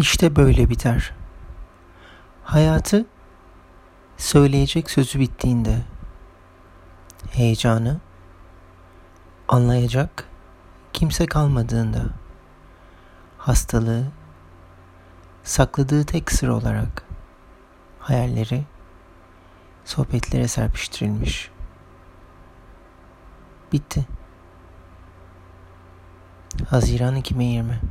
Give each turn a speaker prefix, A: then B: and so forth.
A: İşte böyle biter. Hayatı söyleyecek sözü bittiğinde heyecanı anlayacak kimse kalmadığında hastalığı sakladığı tek sır olarak hayalleri sohbetlere serpiştirilmiş. Bitti. Haziran 2020